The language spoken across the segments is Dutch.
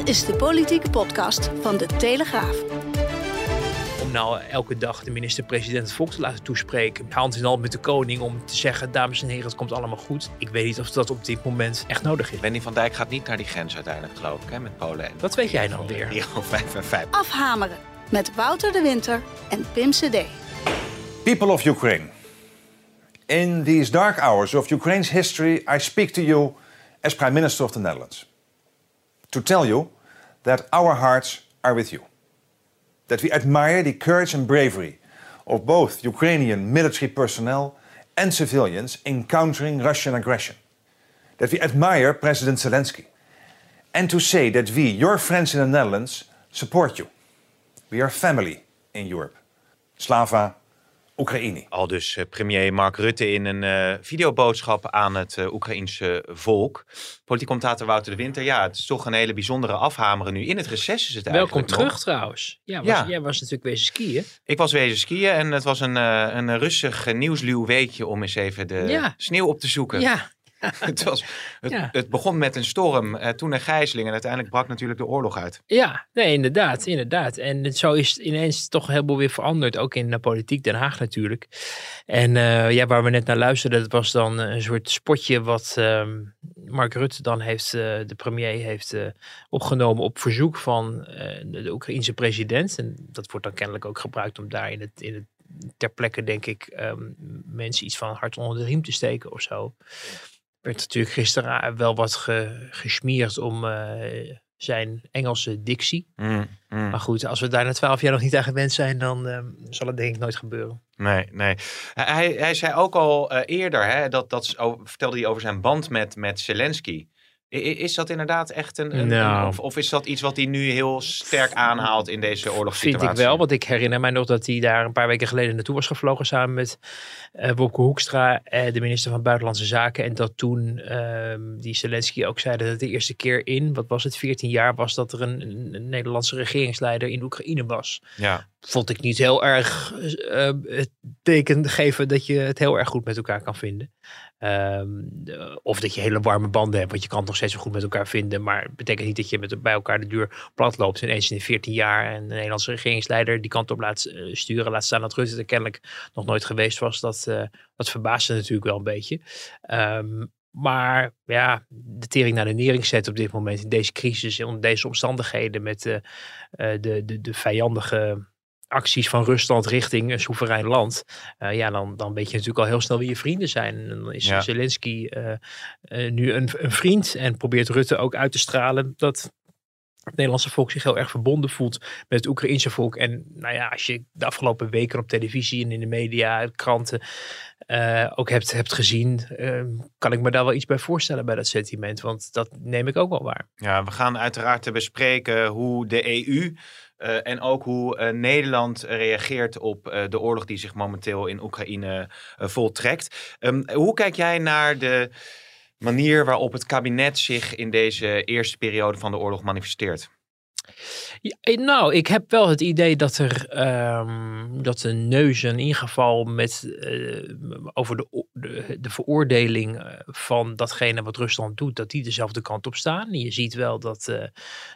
Dit is de politieke podcast van de Telegraaf. Om nou elke dag de minister-president het volk te laten toespreken. Hand in hand met de koning om te zeggen, dames en heren, het komt allemaal goed. Ik weet niet of dat op dit moment echt nodig is. Benny van Dijk gaat niet naar die grens uiteindelijk, geloof ik, hè, met Polen. En Wat weet jij nou weer? Rio 5 en 5. Afhameren met Wouter de Winter en Pim CD. People of Ukraine. In these dark hours of Ukraine's history, I speak to you as Prime Minister of the Netherlands. To tell you that our hearts are with you. That we admire the courage and bravery of both Ukrainian military personnel and civilians in countering Russian aggression. That we admire President Zelensky. And to say that we, your friends in the Netherlands, support you. We are family in Europe. Slava Oekraïne. Al dus eh, premier Mark Rutte in een eh, videoboodschap aan het eh, Oekraïense volk. Politiek commentator Wouter de Winter. Ja, het is toch een hele bijzondere afhameren nu. In het reces is het Welkom eigenlijk terug nog. trouwens. Ja, was, Ja. jij was natuurlijk wezen skiën. Ik was wezen skiën en het was een, eh, een rustig nieuwsluw weekje om eens even de Ja. sneeuw op te zoeken. Ja, het, was, het, Ja. het begon met een storm, eh, toen een gijzeling en uiteindelijk brak natuurlijk de oorlog uit. ja, nee, inderdaad, inderdaad. En het- zo is ineens toch een heleboel weer veranderd, ook in de politiek Den Haag natuurlijk. En eh, ja, waar we net naar luisterden, dat was dan een soort spotje wat ehm, Mark Rutte dan heeft, eh, de premier heeft opgenomen op verzoek van de, de Oekraïense president. En dat wordt dan kennelijk ook gebruikt om daar in het, in het ter plekke, denk ik, ehm, mensen iets van hart onder de riem te steken of zo. Werd natuurlijk gisteren wel wat ge, gesmierd om eh, zijn Engelse dictie. Mm, mm. Maar goed, als we daar na twaalf jaar nog niet aan gewend zijn, dan ehm, zal het denk ik nooit gebeuren. Nee, nee. Hij, hij zei ook al eh, eerder, hè, dat, dat vertelde hij over zijn band met, met Zelensky. Is dat inderdaad echt een, een- Nou. een- of, of is dat iets wat hij nu heel sterk aanhaalt in deze oorlogssituatie? Vind ik wel, want ik herinner mij nog dat hij daar een paar weken geleden naartoe was gevlogen samen met Wopke Hoekstra, eh, de minister van Buitenlandse Zaken. En dat toen ehm, die Zelensky ook zei dat het de eerste keer in, wat was het, 14 jaar was dat er een, een- een Nederlandse regeringsleider in Oekraïne was. Ja, Vond ik niet heel erg eh, het teken geven dat je het heel erg goed met elkaar kan vinden. Ehm, de- of dat je hele warme banden hebt, want je kan het nog steeds goed met elkaar vinden. Maar het betekent niet dat je met, bij elkaar de deur plat loopt. Ineens in de 14 jaar en de Nederlandse regeringsleider die kant op laat eh, sturen. Laat staan dat Rutte er kennelijk nog nooit geweest was. Dat, eh, dat verbaasde natuurlijk wel een beetje. Ehm, maar ja, de tering naar de nering zetten op dit moment in deze crisis, in deze omstandigheden met eh, eh, de, de, de vijandige acties van Rusland richting een soeverein land. eh, ja, dan, dan weet je natuurlijk al heel snel wie je vrienden zijn. En dan is Ja. Zelensky eh, eh, nu een, een vriend en probeert Rutte ook uit te stralen dat het Nederlandse volk zich heel erg verbonden voelt met het Oekraïnse volk. En nou ja, als je de afgelopen weken op televisie en in de media, kranten ook hebt, hebt gezien, eh, kan ik me daar wel iets bij voorstellen bij dat sentiment. Want dat neem ik ook wel waar. ja, we gaan uiteraard te bespreken hoe de EU eh, en ook hoe eh, Nederland reageert op eh, de oorlog die zich momenteel in Oekraïne voltrekt. Ehm, hoe kijk jij naar de manier waarop het kabinet zich in deze eerste periode van de oorlog manifesteert? Nou, ik heb wel het idee dat er ehm, dat de neuzen in ieder geval met over de, de, de veroordeling eh, van datgene wat Rusland doet, dat die dezelfde kant op staan. Je ziet wel dat eh,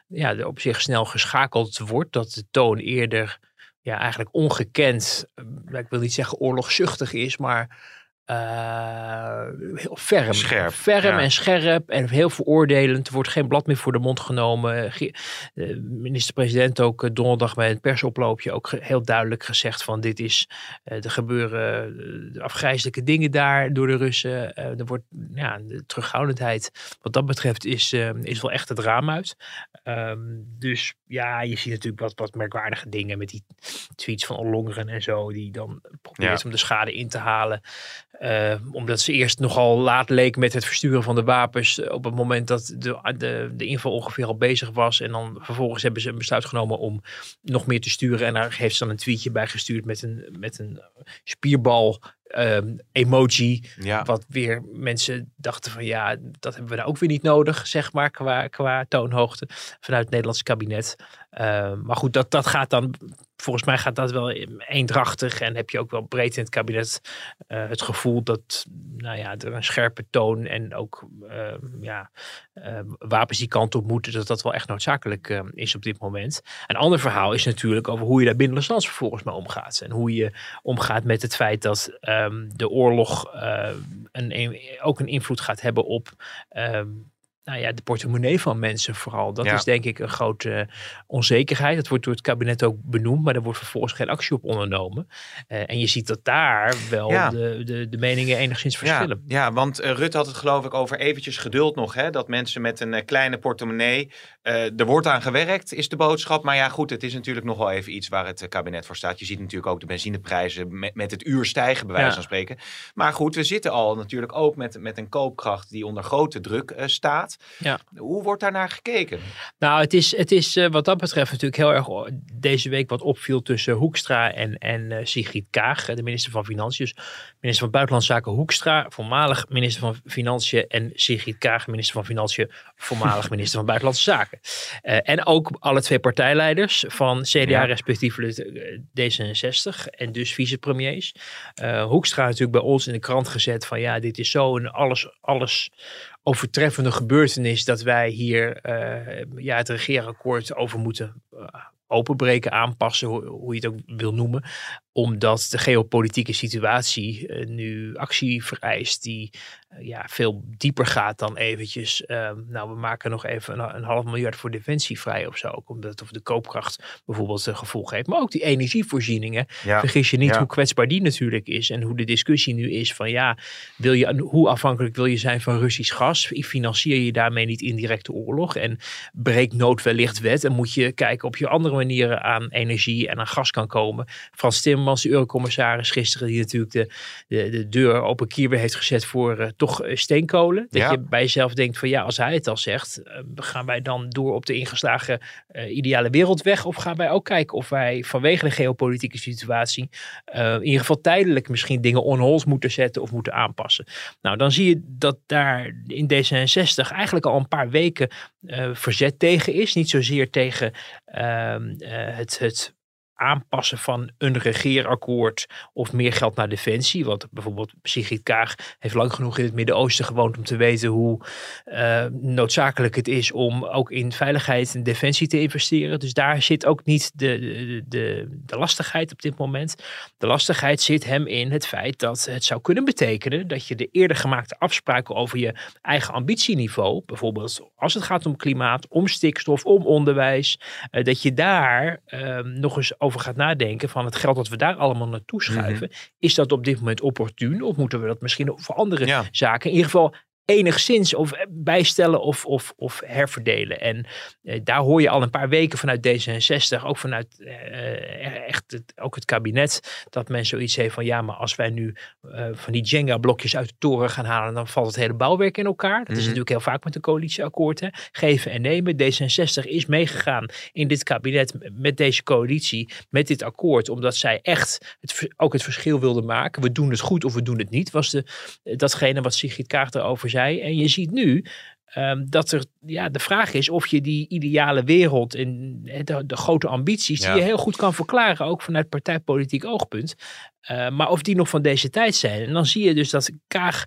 ja, er op zich snel geschakeld wordt, dat de toon eerder ja, eigenlijk ongekend, eh, ik wil niet zeggen oorlogzuchtig is, maar eh, heel ferm. Scherp, Ferm ja. en scherp en heel veroordelend. Er wordt geen blad meer voor de mond genomen. Ge- de minister-president ook eh, donderdag bij het persoploopje ook heel duidelijk gezegd van dit is, eh, er gebeuren eh, afgrijzelijke dingen daar door de Russen. Eh, er wordt, ja, de terughoudendheid wat dat betreft is, eh, is wel echt het raam uit. Ehm, dus ja, je ziet natuurlijk wat, wat merkwaardige dingen met die tweets van Ollongren en zo, die dan probeert Ja. om de schade in te halen. Eh, omdat ze eerst nogal laat leek met het versturen van de wapens. eh, Op het moment dat de, de, de inval ongeveer al bezig was. En dan vervolgens hebben ze een besluit genomen om nog meer te sturen. En daar heeft ze dan een tweetje bij gestuurd met een, met een spierbal ehm, emoji. Ja. Wat weer mensen dachten van ja, dat hebben we nou ook weer niet nodig, zeg maar, qua, qua toonhoogte vanuit het Nederlandse kabinet. Ehm, maar goed, dat, dat gaat dan, volgens mij gaat dat wel eendrachtig. En heb je ook wel breed in het kabinet eh, het gevoel dat nou ja, er een scherpe toon en ook ehm, ja, eh, wapens die kant op moeten, dat dat wel echt noodzakelijk eh, is op dit moment. Een ander verhaal is natuurlijk over hoe je daar binnenlands vervolgens mee omgaat. En hoe je omgaat met het feit dat ehm, de oorlog een, ook een invloed gaat hebben op ehm, nou ja, de portemonnee van mensen vooral. Dat Ja. is denk ik een grote onzekerheid. Dat wordt door het kabinet ook benoemd, maar er wordt vervolgens geen actie op ondernomen. Eh, en je ziet dat daar wel Ja. de, de, de meningen enigszins verschillen. Ja, ja want eh, Rutte had het geloof ik over eventjes geduld nog. Hè? Dat mensen met een eh, kleine portemonnee, eh, er wordt aan gewerkt, is de boodschap. Maar ja goed, het is natuurlijk nog wel even iets waar het eh, kabinet voor staat. Je ziet natuurlijk ook de benzineprijzen met, met het uur stijgen, bij wijze Ja. van spreken. Maar goed, we zitten al natuurlijk ook met, met een koopkracht die onder grote druk eh, staat. Ja. Hoe wordt daar naar gekeken? Nou, het is, het is wat dat betreft natuurlijk heel erg o- deze week wat opviel tussen Hoekstra en, en Sigrid Kaag, de minister van Financiën. Dus minister van Buitenlandse Zaken Hoekstra, voormalig minister van Financiën. En Sigrid Kaag, minister van Financiën, voormalig minister van Buitenlandse Zaken. Eh, en ook alle twee partijleiders van CDA, Ja. respectievelijk eh, D66 en dus vicepremiers. Eh Hoekstra natuurlijk bij ons in de krant gezet van ja, dit is zo een alles, alles overtreffende gebeurtenis dat wij hier ja, het regeerakkoord over moeten openbreken, aanpassen, hoe, hoe je het ook wil noemen. Omdat de geopolitieke situatie eh, nu actie vereist die eh, ja, veel dieper gaat dan eventjes. eh, nou, we maken nog even een, een half miljard voor defensie vrij of zo. Ook omdat het of de koopkracht bijvoorbeeld een gevolg heeft. Maar ook die energievoorzieningen. Ja. Vergis je niet Ja. hoe kwetsbaar die natuurlijk is. En hoe de discussie nu is van ja, wil je, hoe afhankelijk wil je zijn van Russisch gas? Financier je daarmee niet indirecte oorlog? En breekt nood wellicht wet? En moet je kijken of je andere manieren aan energie en aan gas kan komen? Frans Timmermans, de eurocommissaris gisteren, die natuurlijk de, de, de deur open kier heeft gezet voor eh, toch eh, steenkolen. Dat Ja. je bij jezelf denkt van ja, als hij het al zegt, eh, gaan wij dan door op de ingeslagen ideale wereldweg? Of gaan wij ook kijken of wij vanwege de geopolitieke situatie in ieder geval tijdelijk misschien dingen on hold moeten zetten of moeten aanpassen? Nou, dan zie je dat daar in D66 eigenlijk al een paar weken verzet tegen is. Niet zozeer tegen ehm, eh, het, het aanpassen van een regeerakkoord of meer geld naar defensie. Want bijvoorbeeld Sigrid Kaag heeft lang genoeg in het Midden-Oosten gewoond om te weten hoe eh, noodzakelijk het is om ook in veiligheid en defensie te investeren. Dus daar zit ook niet de, de, de, de lastigheid op dit moment. De lastigheid zit hem in het feit dat het zou kunnen betekenen dat je de eerder gemaakte afspraken over je eigen ambitieniveau, bijvoorbeeld als het gaat om klimaat, om stikstof, om onderwijs, eh, dat je daar ehm, nog eens over gaat nadenken van het geld dat we daar allemaal naartoe schuiven. Is dat op dit moment opportun of moeten we dat misschien voor andere Ja. zaken in ieder geval enigszins of eh, bijstellen of, of, of herverdelen. En eh, daar hoor je al een paar weken vanuit D66, ook vanuit eh, echt het, ook het kabinet, dat men zoiets heeft van ja, maar als wij nu eh, van die Jenga-blokjes uit de toren gaan halen, dan valt het hele bouwwerk in elkaar. Dat is Mhm. natuurlijk heel vaak met een coalitieakkoord. Hè? Geven en nemen. D66 is meegegaan in dit kabinet met deze coalitie, met dit akkoord, omdat zij echt het, ook het verschil wilden maken. We doen het goed of we doen het niet, was de, datgene wat Sigrid Kaag erover zei. En je ziet nu ehm, dat er, ja, de vraag is of je die ideale wereld en de, de grote ambities, Ja. die je heel goed kan verklaren, ook vanuit partijpolitiek oogpunt, eh, maar of die nog van deze tijd zijn. En dan zie je dus dat Kaag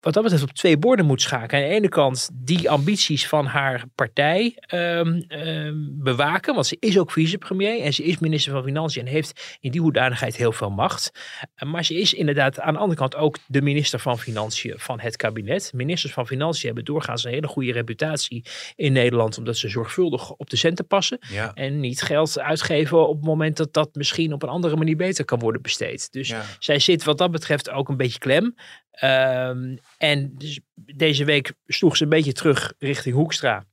wat dat betreft op twee borden moet schakelen. Aan de ene kant die ambities van haar partij ehm, ehm, bewaken. Want ze is ook vicepremier en ze is minister van Financiën en heeft in die hoedanigheid heel veel macht. Eh, maar ze is inderdaad aan de andere kant ook de minister van Financiën van het kabinet. Ministers van Financiën hebben doorgaans een hele goede reputatie in Nederland. Omdat ze zorgvuldig op de centen passen. Ja. En niet geld uitgeven op het moment dat dat misschien op een andere manier beter kan worden besteed. Dus Ja. zij zit wat dat betreft ook een beetje klem. Ehm, en dus deze week sloeg ze een beetje terug richting Hoekstra.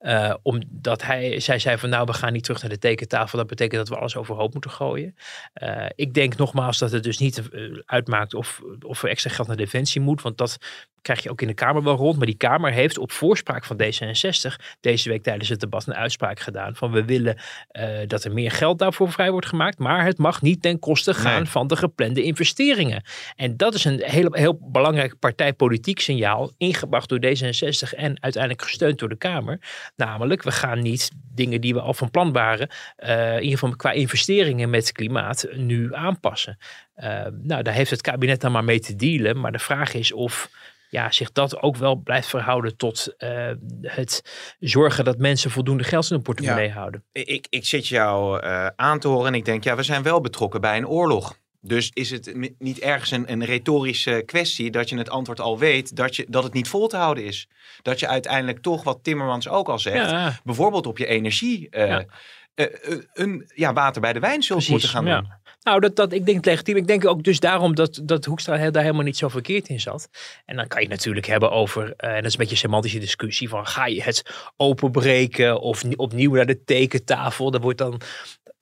Uh, omdat hij, zij zei van nou, we gaan niet terug naar de tekentafel. Dat betekent dat we alles overhoop moeten gooien. Uh, ik denk nogmaals dat het dus niet uitmaakt of, of er extra geld naar defensie moet. Want dat krijg je ook in de Kamer wel rond. Maar die Kamer heeft op voorspraak van D66 deze week tijdens het debat een uitspraak gedaan. Van we willen uh, dat er meer geld daarvoor vrij wordt gemaakt. Maar het mag niet ten koste gaan nee. van de geplande investeringen. En dat is een heel, heel belangrijk partijpolitiek signaal. Ingebracht door D66 en uiteindelijk gesteund door de Kamer. Namelijk, we gaan niet dingen die we al van plan waren. Uh, in ieder geval qua investeringen met klimaat nu aanpassen. Uh, nou, daar heeft het kabinet dan maar mee te dealen. Maar de vraag is of ja, zich dat ook wel blijft verhouden tot uh, het zorgen dat mensen voldoende geld in hun portemonnee Ja. houden. Ik, ik zit jou eh, aan te horen en ik denk, ja, we zijn wel betrokken bij een oorlog. Dus is het niet ergens een, een retorische kwestie dat je het antwoord al weet dat, je, dat het niet vol te houden is? Dat je uiteindelijk toch, wat Timmermans ook al zegt, Ja, bijvoorbeeld op je energie eh, Ja. Eh, eh, een ja, water bij de wijn zult moeten gaan ja. doen. Nou, dat, dat, ik denk het legitiem. Ik denk ook dus daarom dat, dat Hoekstra daar helemaal niet zo verkeerd in zat. En dan kan je natuurlijk hebben over, eh, en dat is een beetje een semantische discussie, van ga je het openbreken of ni- opnieuw naar de tekentafel? Daar wordt dan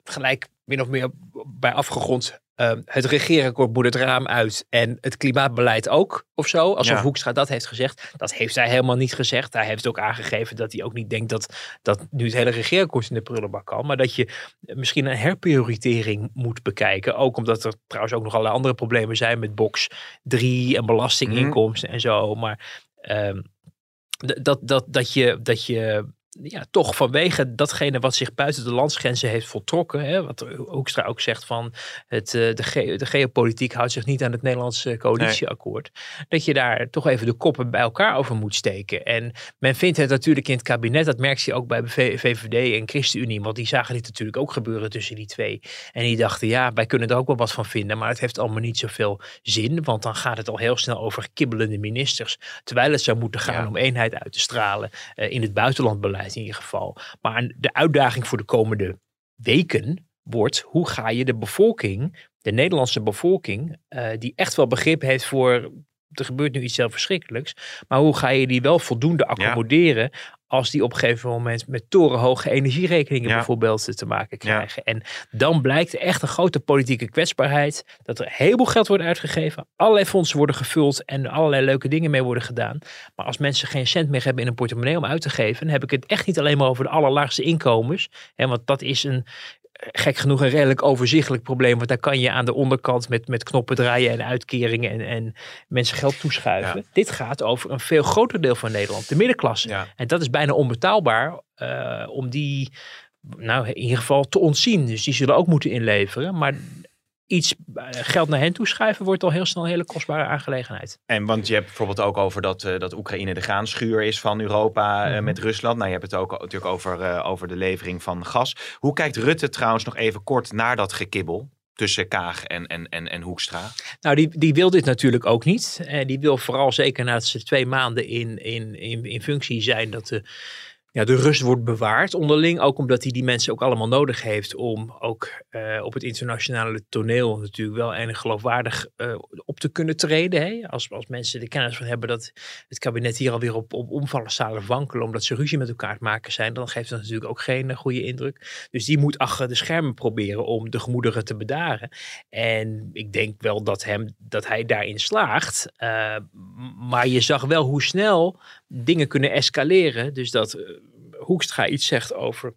gelijk min of meer bij afgegrond. Eh, het regeerakkoord moet het raam uit en het klimaatbeleid ook, of zo. Alsof Ja. Hoekstra dat heeft gezegd. Dat heeft hij helemaal niet gezegd. Hij heeft ook aangegeven dat hij ook niet denkt dat, dat nu het hele regeerakkoord in de prullenbak kan. Maar dat je misschien een herprioritering moet bekijken. Ook omdat er trouwens ook nog allerlei andere problemen zijn met box 3 en belastinginkomsten en zo. Maar ehm, dat, dat, dat je, dat je ja, toch vanwege datgene wat zich buiten de landsgrenzen heeft voltrokken. Hè, wat Hoekstra ook zegt van het, eh, de, ge- de geopolitiek houdt zich niet aan het Nederlandse coalitieakkoord. Dat je daar toch even de koppen bij elkaar over moet steken. En men vindt het natuurlijk in het kabinet, dat merkt je ook bij V- VVD en ChristenUnie. Want die zagen dit natuurlijk ook gebeuren tussen die twee. En die dachten, ja, wij kunnen er ook wel wat van vinden. Maar het heeft allemaal niet zoveel zin. Want dan gaat het al heel snel over kibbelende ministers. Terwijl het zou moeten gaan Ja. om eenheid uit te stralen. eh, in het buitenlandbeleid in ieder geval. Maar de uitdaging voor de komende weken wordt, hoe ga je de bevolking, de Nederlandse bevolking, eh, die echt wel begrip heeft voor, er gebeurt nu iets heel verschrikkelijks, maar hoe ga je die wel voldoende accommoderen als die op een gegeven moment met torenhoge energierekeningen Ja. bijvoorbeeld te maken krijgen. En dan blijkt echt een grote politieke kwetsbaarheid, dat er een heleboel geld wordt uitgegeven, allerlei fondsen worden gevuld en allerlei leuke dingen mee worden gedaan. Maar als mensen geen cent meer hebben in een portemonnee om uit te geven, dan heb ik het echt niet alleen maar over de allerlaagste inkomens. Hè, want dat is een, gek genoeg een redelijk overzichtelijk probleem. Want daar kan je aan de onderkant met, met knoppen draaien en uitkeringen en, en mensen geld toeschuiven. Ja. Dit gaat over een veel groter deel van Nederland, de middenklasse. Ja. En dat is bijna onbetaalbaar eh, om die, nou in ieder geval te ontzien. Dus die zullen ook moeten inleveren. Maar iets eh, geld naar hen toeschuiven wordt al heel snel een hele kostbare aangelegenheid. En want je hebt bijvoorbeeld ook over dat, eh, dat Oekraïne de graanschuur is van Europa eh, Mhm. met Rusland. Nou, je hebt het ook natuurlijk over, eh, over de levering van gas. Hoe kijkt Rutte trouwens nog even kort naar dat gekibbel tussen Kaag en, en, en, en Hoekstra? Nou, die, die wil dit natuurlijk ook niet. En die wil vooral zeker nadat ze twee maanden in, in, in, in functie zijn, dat de, ja, de rust wordt bewaard onderling. Ook omdat hij die mensen ook allemaal nodig heeft om ook eh, op het internationale toneel natuurlijk wel enig geloofwaardig eh, op te kunnen treden. Hè? Als, als mensen er kennis van hebben dat het kabinet hier alweer op, op omvallen wankelen omdat ze ruzie met elkaar maken zijn, dan geeft dat natuurlijk ook geen eh, goede indruk. Dus die moet achter de schermen proberen om de gemoederen te bedaren. En ik denk wel dat, hem, dat hij daarin slaagt. Maar je zag wel hoe snel dingen kunnen escaleren. Dus dat eh, Hoekstra iets zegt over.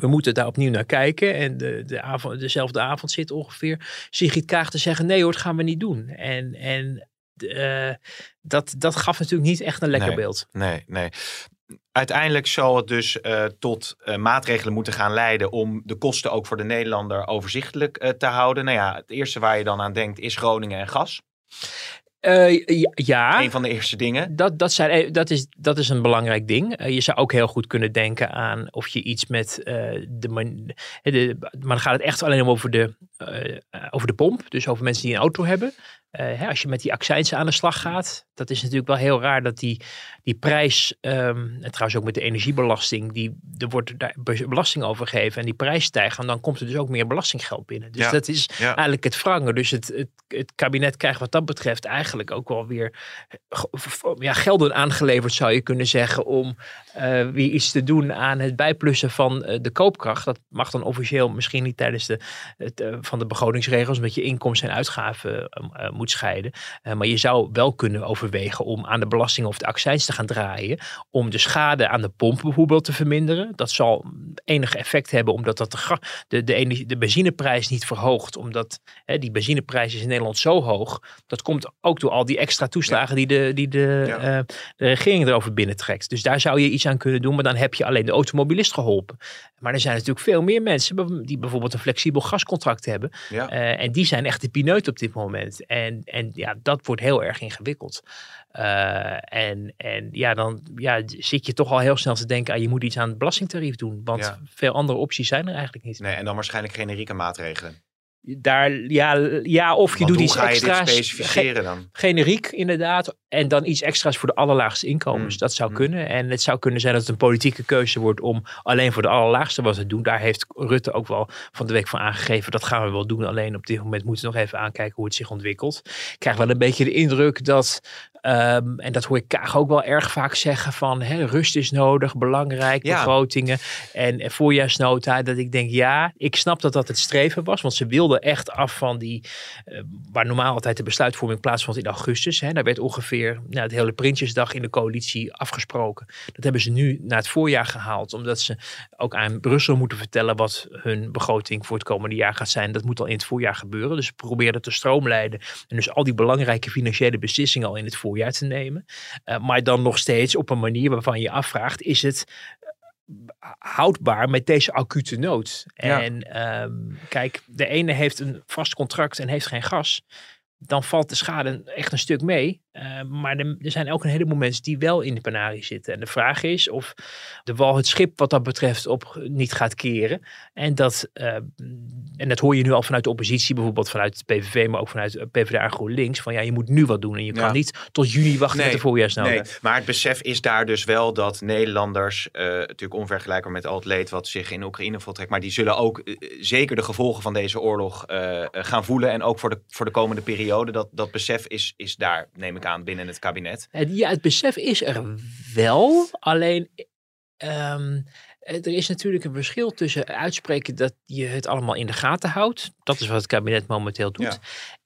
We moeten daar opnieuw naar kijken. En de, de avond, dezelfde avond zit ongeveer Sigrid Kaag te zeggen: nee hoor, dat gaan we niet doen. En, en eh, dat, dat gaf natuurlijk niet echt een lekker Nee. beeld. Nee, nee. Uiteindelijk zal het dus eh, tot maatregelen moeten gaan leiden om de kosten ook voor de Nederlander overzichtelijk te houden. Nou ja, het eerste waar je dan aan denkt is Groningen en gas. Eh, ja. Een van de eerste dingen. Dat, dat, zijn, eh, dat, is, dat is een belangrijk ding. Eh, je zou ook heel goed kunnen denken aan of je iets met eh, de, man, de. Maar dan gaat het echt alleen om over de, over de pomp. Dus over mensen die een auto hebben. Eh, hè, als je met die accijnsen aan de slag gaat, dat is natuurlijk wel heel raar dat die, die prijs, ehm, en trouwens ook met de energiebelasting, die, er wordt daar belasting over gegeven en die prijs stijgt, en dan komt er dus ook meer belastinggeld binnen. Dus Ja, dat is ja. eigenlijk het wrange. Dus het, het, het kabinet krijgt wat dat betreft eigenlijk ook wel weer ge- ja, gelden aangeleverd, zou je kunnen zeggen, om eh, weer iets te doen aan het bijplussen van eh, de koopkracht. Dat mag dan officieel misschien niet tijdens de, het, eh, van de begrotingsregels, omdat je inkomsten en uitgaven eh, eh, moet scheiden. Eh, maar je zou wel kunnen overwegen om aan de belasting of de accijns te gaan draaien, om de schade aan de pomp bijvoorbeeld te verminderen. Dat zal enig effect hebben, omdat dat de, de, de, energie, de benzineprijs niet verhoogt, omdat hè, die benzineprijs is in Nederland zo hoog. Dat komt ook door al die extra toeslagen die, de, die de, Ja. eh, de regering erover binnentrekt. Dus daar zou je iets aan kunnen doen, maar dan heb je alleen de automobilist geholpen. Maar er zijn natuurlijk veel meer mensen die bijvoorbeeld een flexibel gascontract hebben. Ja. Eh, en die zijn echt de pineut op dit moment. En, en ja, dat wordt heel erg ingewikkeld. Eh, en, en ja, dan ja, zit je toch al heel snel te denken, ah, je moet iets aan het belastingtarief doen. Want Ja. veel andere opties zijn er eigenlijk niet. Nee, en dan waarschijnlijk generieke maatregelen. Daar, ja, ja, of je Want doet iets ga je dit extra's. specificeren dan? generiek inderdaad. En dan iets extra's voor de allerlaagste inkomens. Mm, Dat zou mm. kunnen. En het zou kunnen zijn dat het een politieke keuze wordt om alleen voor de allerlaagste wat te doen. Daar heeft Rutte ook wel van de week van aangegeven. Dat gaan we wel doen. Alleen op dit moment moeten we nog even aankijken hoe het zich ontwikkelt. Ik krijg wel een beetje de indruk dat, ehm, en dat hoor ik Kaag ook wel erg vaak zeggen, van hè, rust is nodig, belangrijk, Ja. begrotingen en, en voorjaarsnota. Dat ik denk, ja, ik snap dat dat het streven was. Want ze wilden echt af van die, eh, waar normaal altijd de besluitvorming plaatsvond in augustus. Hè, daar werd ongeveer nou, de hele Prinsjesdag in de coalitie afgesproken. Dat hebben ze nu naar het voorjaar gehaald. Omdat ze ook aan Brussel moeten vertellen wat hun begroting voor het komende jaar gaat zijn. Dat moet al in het voorjaar gebeuren. Dus ze proberen te stroomlijnen. En dus al die belangrijke financiële beslissingen al in het voorjaar te nemen. Eh, maar dan nog steeds op een manier waarvan je je afvraagt, is het eh, houdbaar met deze acute nood? Ja. En ehm, kijk, de ene heeft een vast contract en heeft geen gas. Dan valt de schade echt een stuk mee. Eh, maar er, er zijn ook een heleboel mensen die wel in de penarie zitten. En de vraag is of de wal het schip wat dat betreft op niet gaat keren. En dat, eh, en dat hoor je nu al vanuit de oppositie, bijvoorbeeld vanuit het PVV, maar ook vanuit eh, PvdA en GroenLinks. Van ja, je moet nu wat doen. En je Ja. kan niet tot juni wachten Nee, met de voorjaarsnota. Nee, maar het besef is daar dus wel dat Nederlanders, eh, natuurlijk onvergelijkbaar met al het leed wat zich in Oekraïne voltrekt, maar die zullen ook eh, zeker de gevolgen van deze oorlog eh, eh, gaan voelen. En ook voor de, voor de komende periode. Dat, dat besef is, is daar, neem ik aan, binnen het kabinet. Het, ja, het besef is er wel. Alleen, ehm, er is natuurlijk een verschil tussen uitspreken dat je het allemaal in de gaten houdt. Dat is wat het kabinet momenteel doet. Ja.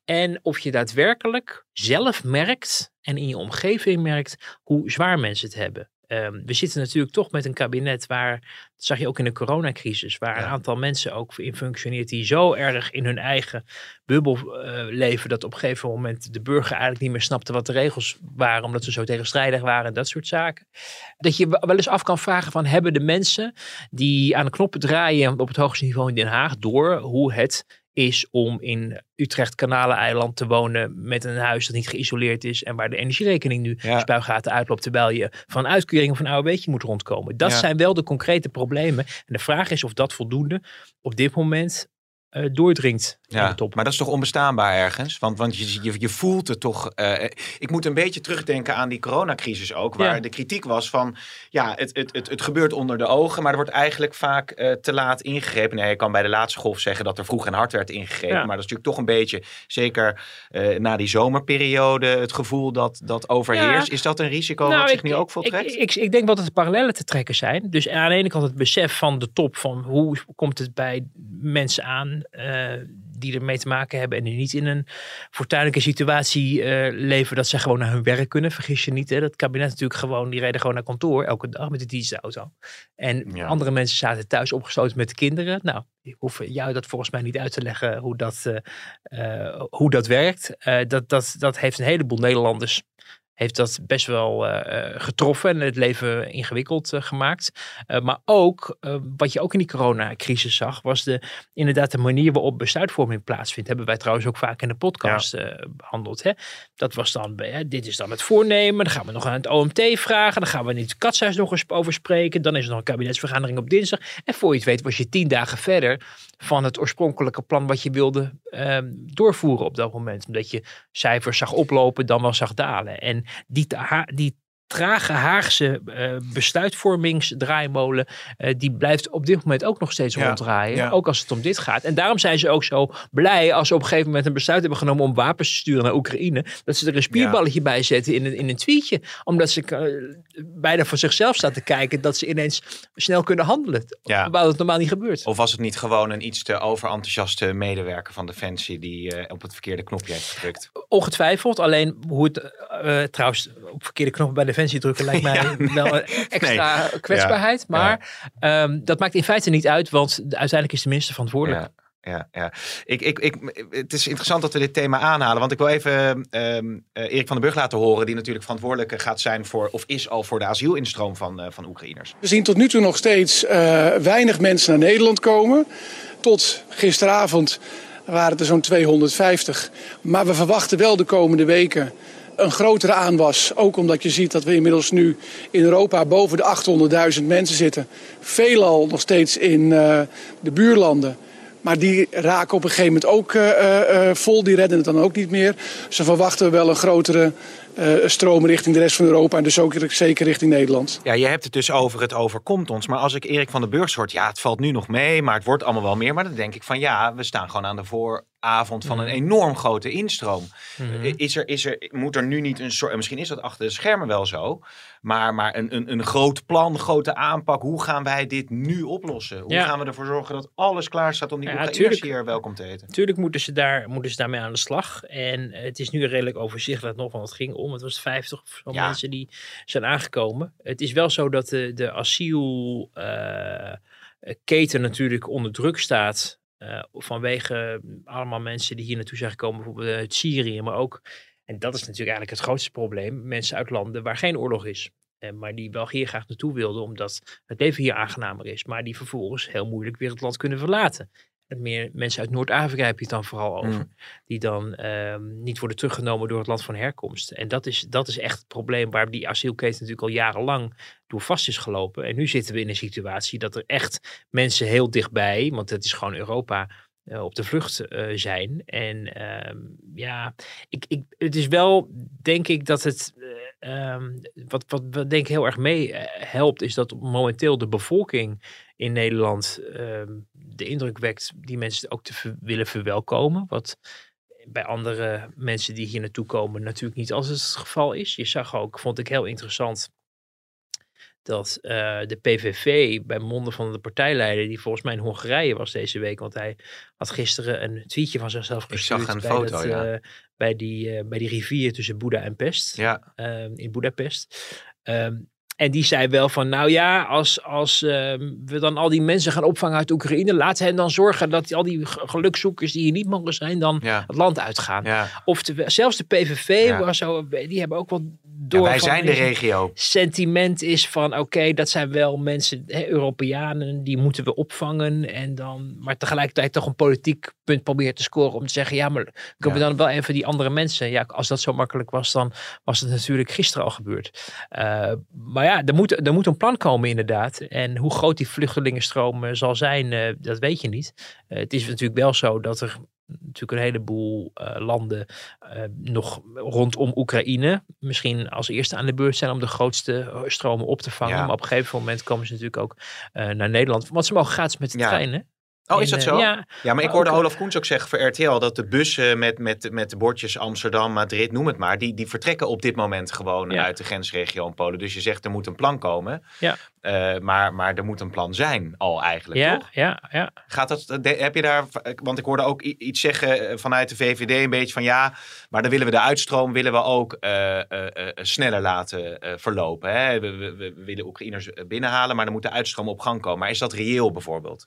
En of je daadwerkelijk zelf merkt en in je omgeving merkt hoe zwaar mensen het hebben. Ehm, we zitten natuurlijk toch met een kabinet waar, dat zag je ook in de coronacrisis, waar Ja. een aantal mensen ook in functioneert die zo erg in hun eigen bubbel eh, leven dat op een gegeven moment de burger eigenlijk niet meer snapte wat de regels waren, omdat ze zo tegenstrijdig waren en dat soort zaken. Dat je wel eens af kan vragen van hebben de mensen die aan de knoppen draaien op het hoogste niveau in Den Haag door hoe het is om in Utrecht Kanaleneiland te wonen met een huis dat niet geïsoleerd is en waar de energierekening nu Ja. spuigaten uitloopt terwijl je van uitkering of een AOW'tje moet rondkomen. Dat Ja. zijn wel de concrete problemen. En de vraag is of dat voldoende op dit moment eh, doordringt in Ja, de top. maar dat is toch onbestaanbaar ergens? Want, want je, je, je voelt het toch. eh, ik moet een beetje terugdenken aan die coronacrisis ook. Waar Ja. de kritiek was van. Ja, het, het, het, het gebeurt onder de ogen. Maar er wordt eigenlijk vaak eh, te laat ingegrepen. Nee, je kan bij de laatste golf zeggen dat er vroeg en hard werd ingegrepen. Ja. Maar dat is natuurlijk toch een beetje. Zeker na die zomerperiode. Het gevoel dat dat overheerst. Ja. Is dat een risico Nou, wat zich ik- nu ook Ik, voltrekt? ik, ik denk wel dat er parallellen te trekken zijn. Dus aan de ene kant het besef van de top van hoe komt het bij mensen aan eh, die ermee te maken hebben en die niet in een fortuinlijke situatie eh, leven dat ze gewoon naar hun werk kunnen. Vergis je niet, hè? dat kabinet natuurlijk gewoon, die reden gewoon naar kantoor elke dag met de dienstauto. En Ja. andere mensen zaten thuis opgesloten met de kinderen. Nou, ik hoef jou dat volgens mij niet uit te leggen hoe dat, eh, hoe dat werkt. Dat, dat, dat heeft een heleboel Nederlanders heeft dat best wel eh, eh, getroffen en het leven ingewikkeld eh, gemaakt. Uh, maar ook, wat je ook in die coronacrisis zag, was de, inderdaad de manier waarop besluitvorming plaatsvindt. Hebben wij trouwens ook vaak in de podcast ja. behandeld. Hè? Dat was dan, hè, dit is dan het voornemen. Dan gaan we nog aan het OMT vragen. Dan gaan we in het katshuis nog eens over spreken. Dan is er nog een kabinetsvergadering op dinsdag. En voor je het weet was je tien dagen verder van het oorspronkelijke plan wat je wilde ehm, doorvoeren op dat moment. Omdat je cijfers zag oplopen, dan wel zag dalen. En die, die trage Haagse uh, besluitvormingsdraaimolen, uh, die blijft op dit moment ook nog steeds ja, ronddraaien. Ja. Ook als het om dit gaat. En daarom zijn ze ook zo blij als ze op een gegeven moment een besluit hebben genomen om wapens te sturen naar Oekraïne. Dat ze er een spierballetje ja. bij zetten in een, in een tweetje. Omdat ze uh, bijna voor zichzelf staan te kijken dat ze ineens snel kunnen handelen. Ja. Terwijl het normaal niet gebeurt. Of was het niet gewoon een iets te overenthousiaste medewerker van Defensie die op het verkeerde knopje heeft gedrukt? Ongetwijfeld. Alleen hoe het trouwens op verkeerde knoppen bij de defensie drukken lijkt mij ja, wel een extra nee. kwetsbaarheid. Ja, maar ja. um, dat maakt in feite niet uit, want uiteindelijk is de minister verantwoordelijk. Ja, ja. Ik, ik, ik, het is interessant dat we dit thema aanhalen. Want ik wil even um, uh, Erik van den Burg laten horen. Die natuurlijk verantwoordelijk gaat zijn voor, of is al voor de asielinstroom van, uh, van Oekraïners. We zien tot nu toe nog steeds uh, weinig mensen naar Nederland komen. Tot gisteravond waren het er zo'n 250. Maar we verwachten wel de komende weken een grotere aanwas. Ook omdat je ziet dat we inmiddels nu in Europa boven de 800.000 mensen zitten. Veelal nog steeds in uh, de buurlanden. Maar die raken op een gegeven moment ook uh, uh, vol. Die redden het dan ook niet meer. Ze verwachten wel een grotere uh, stroom richting de rest van Europa. En dus ook zeker richting Nederland. Ja, je hebt het dus over het overkomt ons. Maar als ik Erik van den Burg hoort, ja, het valt nu nog mee. Maar het wordt allemaal wel meer. Maar dan denk ik van ja, we staan gewoon aan de vooravond van een enorm grote instroom. Mm-hmm. Is er, is er, moet er nu niet een soort, misschien is dat achter de schermen wel zo, maar, maar een, een, een groot plan, grote aanpak. Hoe gaan wij dit nu oplossen? Hoe ja. gaan we ervoor zorgen dat alles klaar staat om die ja, Oekraïners hier welkom te eten? Tuurlijk moeten ze, daar, moeten ze daarmee aan de slag. En het is nu redelijk overzichtelijk nog, want het ging om. Het was 50 of zo ja. mensen die zijn aangekomen. Het is wel zo dat de, de asielketen uh, natuurlijk onder druk staat. Uh, vanwege allemaal mensen die hier naartoe zijn gekomen, bijvoorbeeld uit Syrië, maar ook, en dat is natuurlijk eigenlijk het grootste probleem, mensen uit landen waar geen oorlog is. Uh, maar die wel hier graag naartoe wilden, omdat het leven hier aangenamer is. Maar die vervolgens heel moeilijk weer het land kunnen verlaten. Meer mensen uit Noord-Afrika heb je het dan vooral over. Mm. Die dan um, niet worden teruggenomen door het land van herkomst. En dat is, dat is echt het probleem waar die asielketen natuurlijk al jarenlang door vast is gelopen. En nu zitten we in een situatie dat er echt mensen heel dichtbij, want het is gewoon Europa, uh, op de vlucht uh, zijn. En uh, ja, ik, ik, het is wel, denk ik, dat het. Um, wat, wat, wat denk ik heel erg mee helpt, is dat momenteel de bevolking in Nederland um, de indruk wekt die mensen ook te ver willen verwelkomen. Wat bij andere mensen die hier naartoe komen natuurlijk niet altijd het geval is. Je zag ook, vond ik heel interessant, dat uh, de PVV bij monden van de partijleider, die volgens mij in Hongarije was deze week, want hij had gisteren een tweetje van zichzelf gestuurd. Ik zag een bij foto, dat, ja. uh, bij, die, uh, bij die rivier tussen Boeddha en Pest, ja. in Boedapest. Um, en die zei wel van, nou ja, als, als uh, we dan al die mensen gaan opvangen uit Oekraïne, laat hen dan zorgen dat al die gelukzoekers die hier niet mogen zijn, dan ja. het land uitgaan. Ja. Of zelfs de PVV, ja. was zo, die hebben ook wel door. wij zijn de regio. Sentiment is van, oké, okay, dat zijn wel mensen, hè, Europeanen, die moeten we opvangen. En dan, maar tegelijkertijd toch een politiek punt proberen te scoren om te zeggen, ja, maar kunnen we dan wel even die andere mensen. Ja, als dat zo makkelijk was, dan was het natuurlijk gisteren al gebeurd. Uh, maar ja, er moet, er moet een plan komen inderdaad. En hoe groot die vluchtelingenstroom uh, zal zijn, uh, dat weet je niet. Uh, het is natuurlijk wel zo dat er natuurlijk een heleboel landen nog rondom Oekraïne misschien als eerste aan de beurt zijn om de grootste stromen op te vangen. Ja. Maar op een gegeven moment komen ze natuurlijk ook naar Nederland. Want ze mogen gratis met de Ja. trein? Oh, is dat eh, zo? ja. Ja, maar ik hoorde ook- Olaf Koens ook zeggen voor RTL dat de bussen met, met, met de bordjes Amsterdam, Madrid, noem het maar, die, die vertrekken op dit moment gewoon Ja. uit de grensregio in Polen. Dus je zegt er moet een plan komen. Ja. Eh, maar, maar er moet een plan zijn al eigenlijk, Ja, toch? ja, ja. Gaat dat, heb je daar, want ik hoorde ook iets zeggen eh, vanuit de VVD een beetje van ja, maar dan willen we de uitstroom willen we ook sneller laten verlopen. Hè? We, we, we willen Oekraïners binnenhalen, maar dan moet de uitstroom op gang komen. Maar is dat reëel bijvoorbeeld?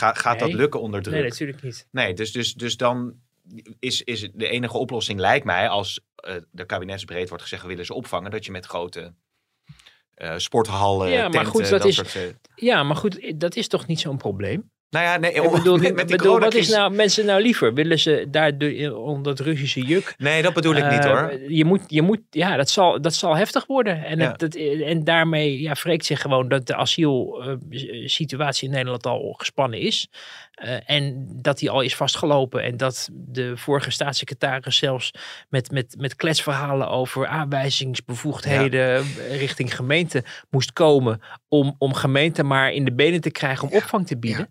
Ga, gaat dat lukken onder druk? Nee, natuurlijk niet. Nee, dus, dus, dus dan, is, is de enige oplossing, lijkt mij, als uh, de kabinetsbreed wordt gezegd, willen ze opvangen, dat je met grote uh, sporthallen, ja, maar tenten, goed, dat, is, soort, uh, ja, maar goed, dat is toch niet zo'n probleem? Nou ja, nee, Ik bedoel, met, met die bedoel wat is nou mensen nou liever? Willen ze daar de, onder het Russische juk? Nee, dat bedoel ik niet Eh, hoor. Je moet, je moet, ja, dat zal, dat zal heftig worden. En, Ja. het, het- en daarmee ja, wreekt zich gewoon dat de asielsituatie in Nederland al gespannen is. Eh, en dat die al is vastgelopen. En dat de vorige staatssecretaris zelfs met, met, met kletsverhalen over aanwijzingsbevoegdheden richting gemeente moest komen. Om, om gemeenten maar in de benen te krijgen om opvang te bieden.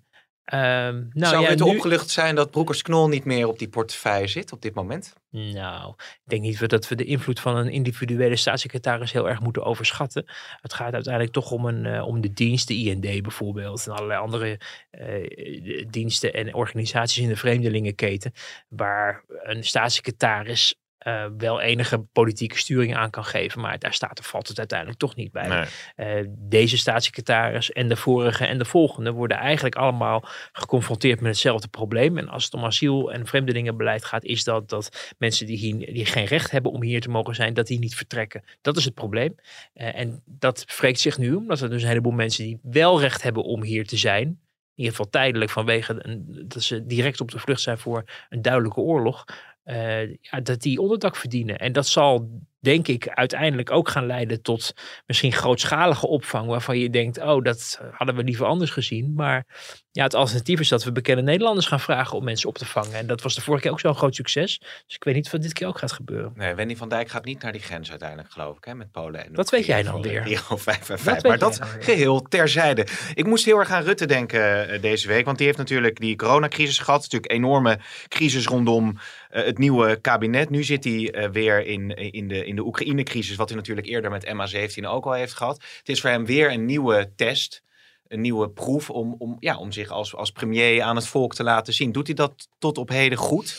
Ehm, nou, Zou ja, het nu- opgelucht zijn dat Broekers Knol niet meer op die portefeuille zit op dit moment? Nou, ik denk niet dat we de invloed van een individuele staatssecretaris heel erg moeten overschatten. Het gaat uiteindelijk toch om, een, eh, om de dienst, de IND bijvoorbeeld, en allerlei andere eh, diensten en organisaties in de vreemdelingenketen, waar een staatssecretaris eh, wel enige politieke sturing aan kan geven, maar daar staat of valt het uiteindelijk toch niet bij. Eh, deze staatssecretaris en de vorige en de volgende worden eigenlijk allemaal geconfronteerd met hetzelfde probleem. En als het om asiel- en vreemdelingenbeleid gaat, is dat dat mensen die, hier, die geen recht hebben om hier te mogen zijn, dat die niet vertrekken. Dat is het probleem. Eh, en dat wreekt zich nu, omdat er dus een heleboel mensen die wel recht hebben om hier te zijn. In ieder geval tijdelijk vanwege dat ze direct op de vlucht zijn voor een duidelijke oorlog. Eh, ja, dat die onderdak verdienen. En dat zal, denk ik, uiteindelijk ook gaan leiden tot misschien grootschalige opvang. Waarvan je denkt, oh, dat hadden we liever anders gezien. Maar ja, het alternatief is dat we bekende Nederlanders gaan vragen om mensen op te vangen. En dat was de vorige keer ook zo'n groot succes. Dus ik weet niet of dat dit keer ook gaat gebeuren. Nee, Wendy van Dijk gaat niet naar die grens uiteindelijk, geloof ik, hè, met Polen en Wat weet jij dan weer? Rio 5 en Wat 5. weet Maar dat geheel terzijde. Ik moest heel erg aan Rutte denken eh, deze week, want die heeft natuurlijk die coronacrisis gehad. Natuurlijk enorme crisis rondom het nieuwe kabinet. Nu zit hij eh, weer in, in de, in de Oekraïne-crisis, wat hij natuurlijk eerder met MH17 ook al heeft gehad. Het is voor hem weer een nieuwe test. Een nieuwe proef om, om, ja, om zich als, als premier aan het volk te laten zien. Doet hij dat tot op heden goed?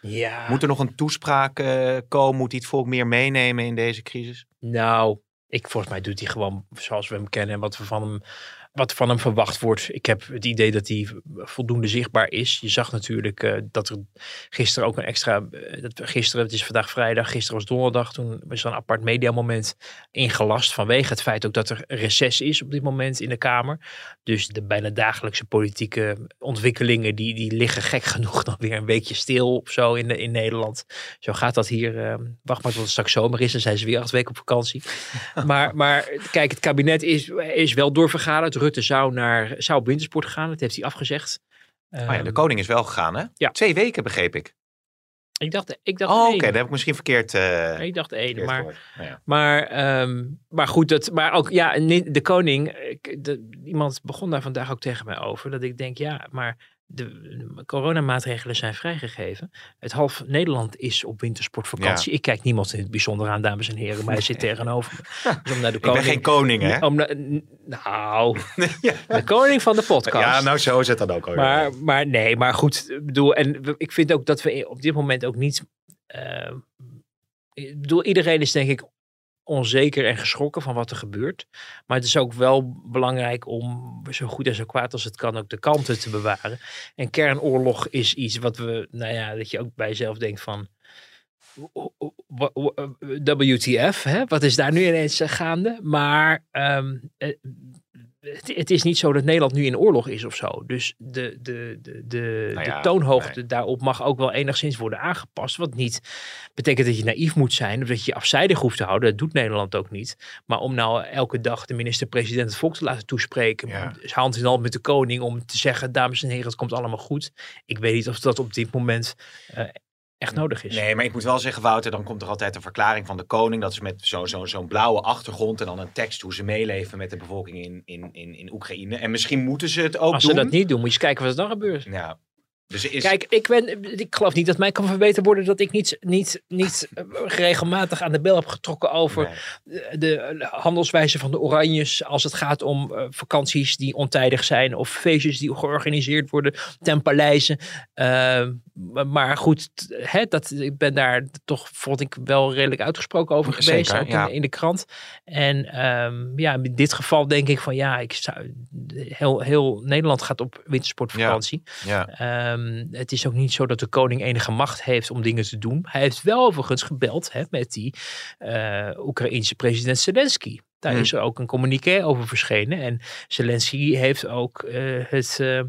Ja. Moet er nog een toespraak eh, komen? Moet hij het volk meer meenemen in deze crisis? Nou, ik, volgens mij doet hij gewoon zoals we hem kennen en wat, we van hem, wat van hem verwacht wordt. Ik heb het idee dat hij voldoende zichtbaar is. Je zag natuurlijk eh, dat er gisteren ook een extra. eh, dat, gisteren, het is vandaag vrijdag, gisteren was donderdag. Toen was er een apart mediamoment ingelast. Vanwege het feit ook dat er reces is op dit moment in de Kamer. Dus de bijna dagelijkse politieke ontwikkelingen. die, die liggen gek genoeg dan weer een weekje stil of zo in, de, in Nederland. Zo gaat dat hier. eh, wacht maar tot het straks zomer is. Dan zijn ze weer acht weken op vakantie. maar, maar kijk, het kabinet is, is wel doorvergaderd. Rutte zou, naar, zou op wintersport gaan. Dat heeft hij afgezegd. Oh ja, de Ehm, koning is wel gegaan, hè? ja. Twee weken, begreep ik. ik dacht, ik dacht Oh, oké, één. dat heb ik misschien verkeerd, eh Ik dacht één, maar. Nou ja. maar, ehm, maar goed, dat, maar ook ja, de koning, ik- de, iemand begon daar vandaag ook tegen mij over, dat ik denk, ja, maar de coronamaatregelen zijn vrijgegeven. Het half Nederland is op wintersportvakantie. Ik kijk niemand in het bijzonder aan, dames en heren, maar hij zit tegenover me. Dus om naar de Ik ben koning, geen koning, hè? om naar- n- nou, Ja. de koning van de podcast. Ja, nou zo is het dan ook. alweer. Maar, maar nee, maar goed. Ik bedoel, en ik vind ook dat we op dit moment ook niet. eh, ik bedoel, iedereen is denk ik onzeker en geschrokken van wat er gebeurt. Maar het is ook wel belangrijk om zo goed en zo kwaad als het kan ook de kanten te bewaren. En kernoorlog is iets wat we, nou ja, dat je ook bij jezelf denkt van. WTF, hè? wat is daar nu ineens eh, gaande? Maar ehm, eh, het, het is niet zo dat Nederland nu in oorlog is of zo. Dus de, de, de, de, Nou ja, de toonhoogte daarop mag ook wel enigszins worden aangepast. Wat niet betekent dat je naïef moet zijn of dat je je afzijdig hoeft te houden. Dat doet Nederland ook niet. Maar om nou elke dag de minister-president het volk te laten toespreken. Ja. hand in hand met de koning om te zeggen, dames en heren, het komt allemaal goed. Ik weet niet of dat op dit moment eh, echt nodig is. Nee, maar ik moet wel zeggen, Wouter, dan komt er altijd een verklaring van de koning. Dat is met zo'n zo, zo'n blauwe achtergrond en dan een tekst hoe ze meeleven met de bevolking in, in, in, in Oekraïne. En misschien moeten ze het ook Als doen. ze dat niet doen, moet je eens kijken wat er dan gebeurt. Ja. Dus is... Kijk, ik, ben, ik geloof niet dat mij kan verbeterd worden dat ik niet, niet, niet eh, regelmatig aan de bel heb getrokken over Nee. de, de handelswijze van de Oranjes. Als het gaat om eh, vakanties die ontijdig zijn of feestjes die georganiseerd worden ten paleize. Eh, maar goed, hè, dat, ik ben daar toch, vond ik, wel redelijk uitgesproken over geweest. Zeker, ook ja. in, in de krant. En ehm, ja, in dit geval denk ik van ja, ik zou, heel, heel Nederland gaat op wintersportvakantie. Ja. Ehm, het is ook niet zo dat de koning enige macht heeft om dingen te doen. Hij heeft wel overigens gebeld hè, met die uh, Oekraïense president Zelensky. Daar Hmm. is er ook een communiqué over verschenen. En Zelensky heeft ook eh, het, eh,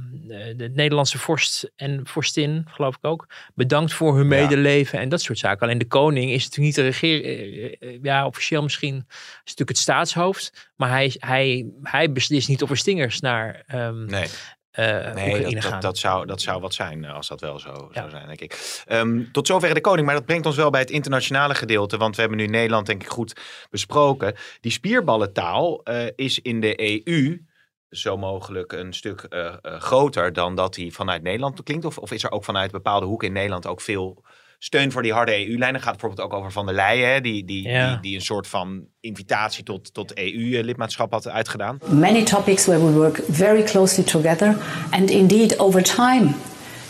de Nederlandse vorst en vorstin, geloof ik ook, bedankt voor hun Ja. medeleven en dat soort zaken. Alleen de koning is natuurlijk niet de regering. ja, officieel misschien is natuurlijk het staatshoofd. Maar hij, hij, hij beslist niet of er stingers naar ehm Nee. Eh, Nee, dat, dat, dat, zou, dat zou wat zijn eh, als dat wel zo Ja. zou zijn, denk ik. Ehm, tot zover de koning, maar dat brengt ons wel bij het internationale gedeelte. Want we hebben nu Nederland, denk ik, goed besproken. Die spierballentaal eh, is in de EU zo mogelijk een stuk groter dan dat die vanuit Nederland klinkt. Of, of is er ook vanuit bepaalde hoeken in Nederland ook veel steun voor die harde EU-lijnen? Gaat bijvoorbeeld ook over Van der Leyen, die, die, Ja. die, die een soort van invitatie tot, tot EU-lidmaatschap had uitgedaan. many topics where we work very closely together. And indeed, over time,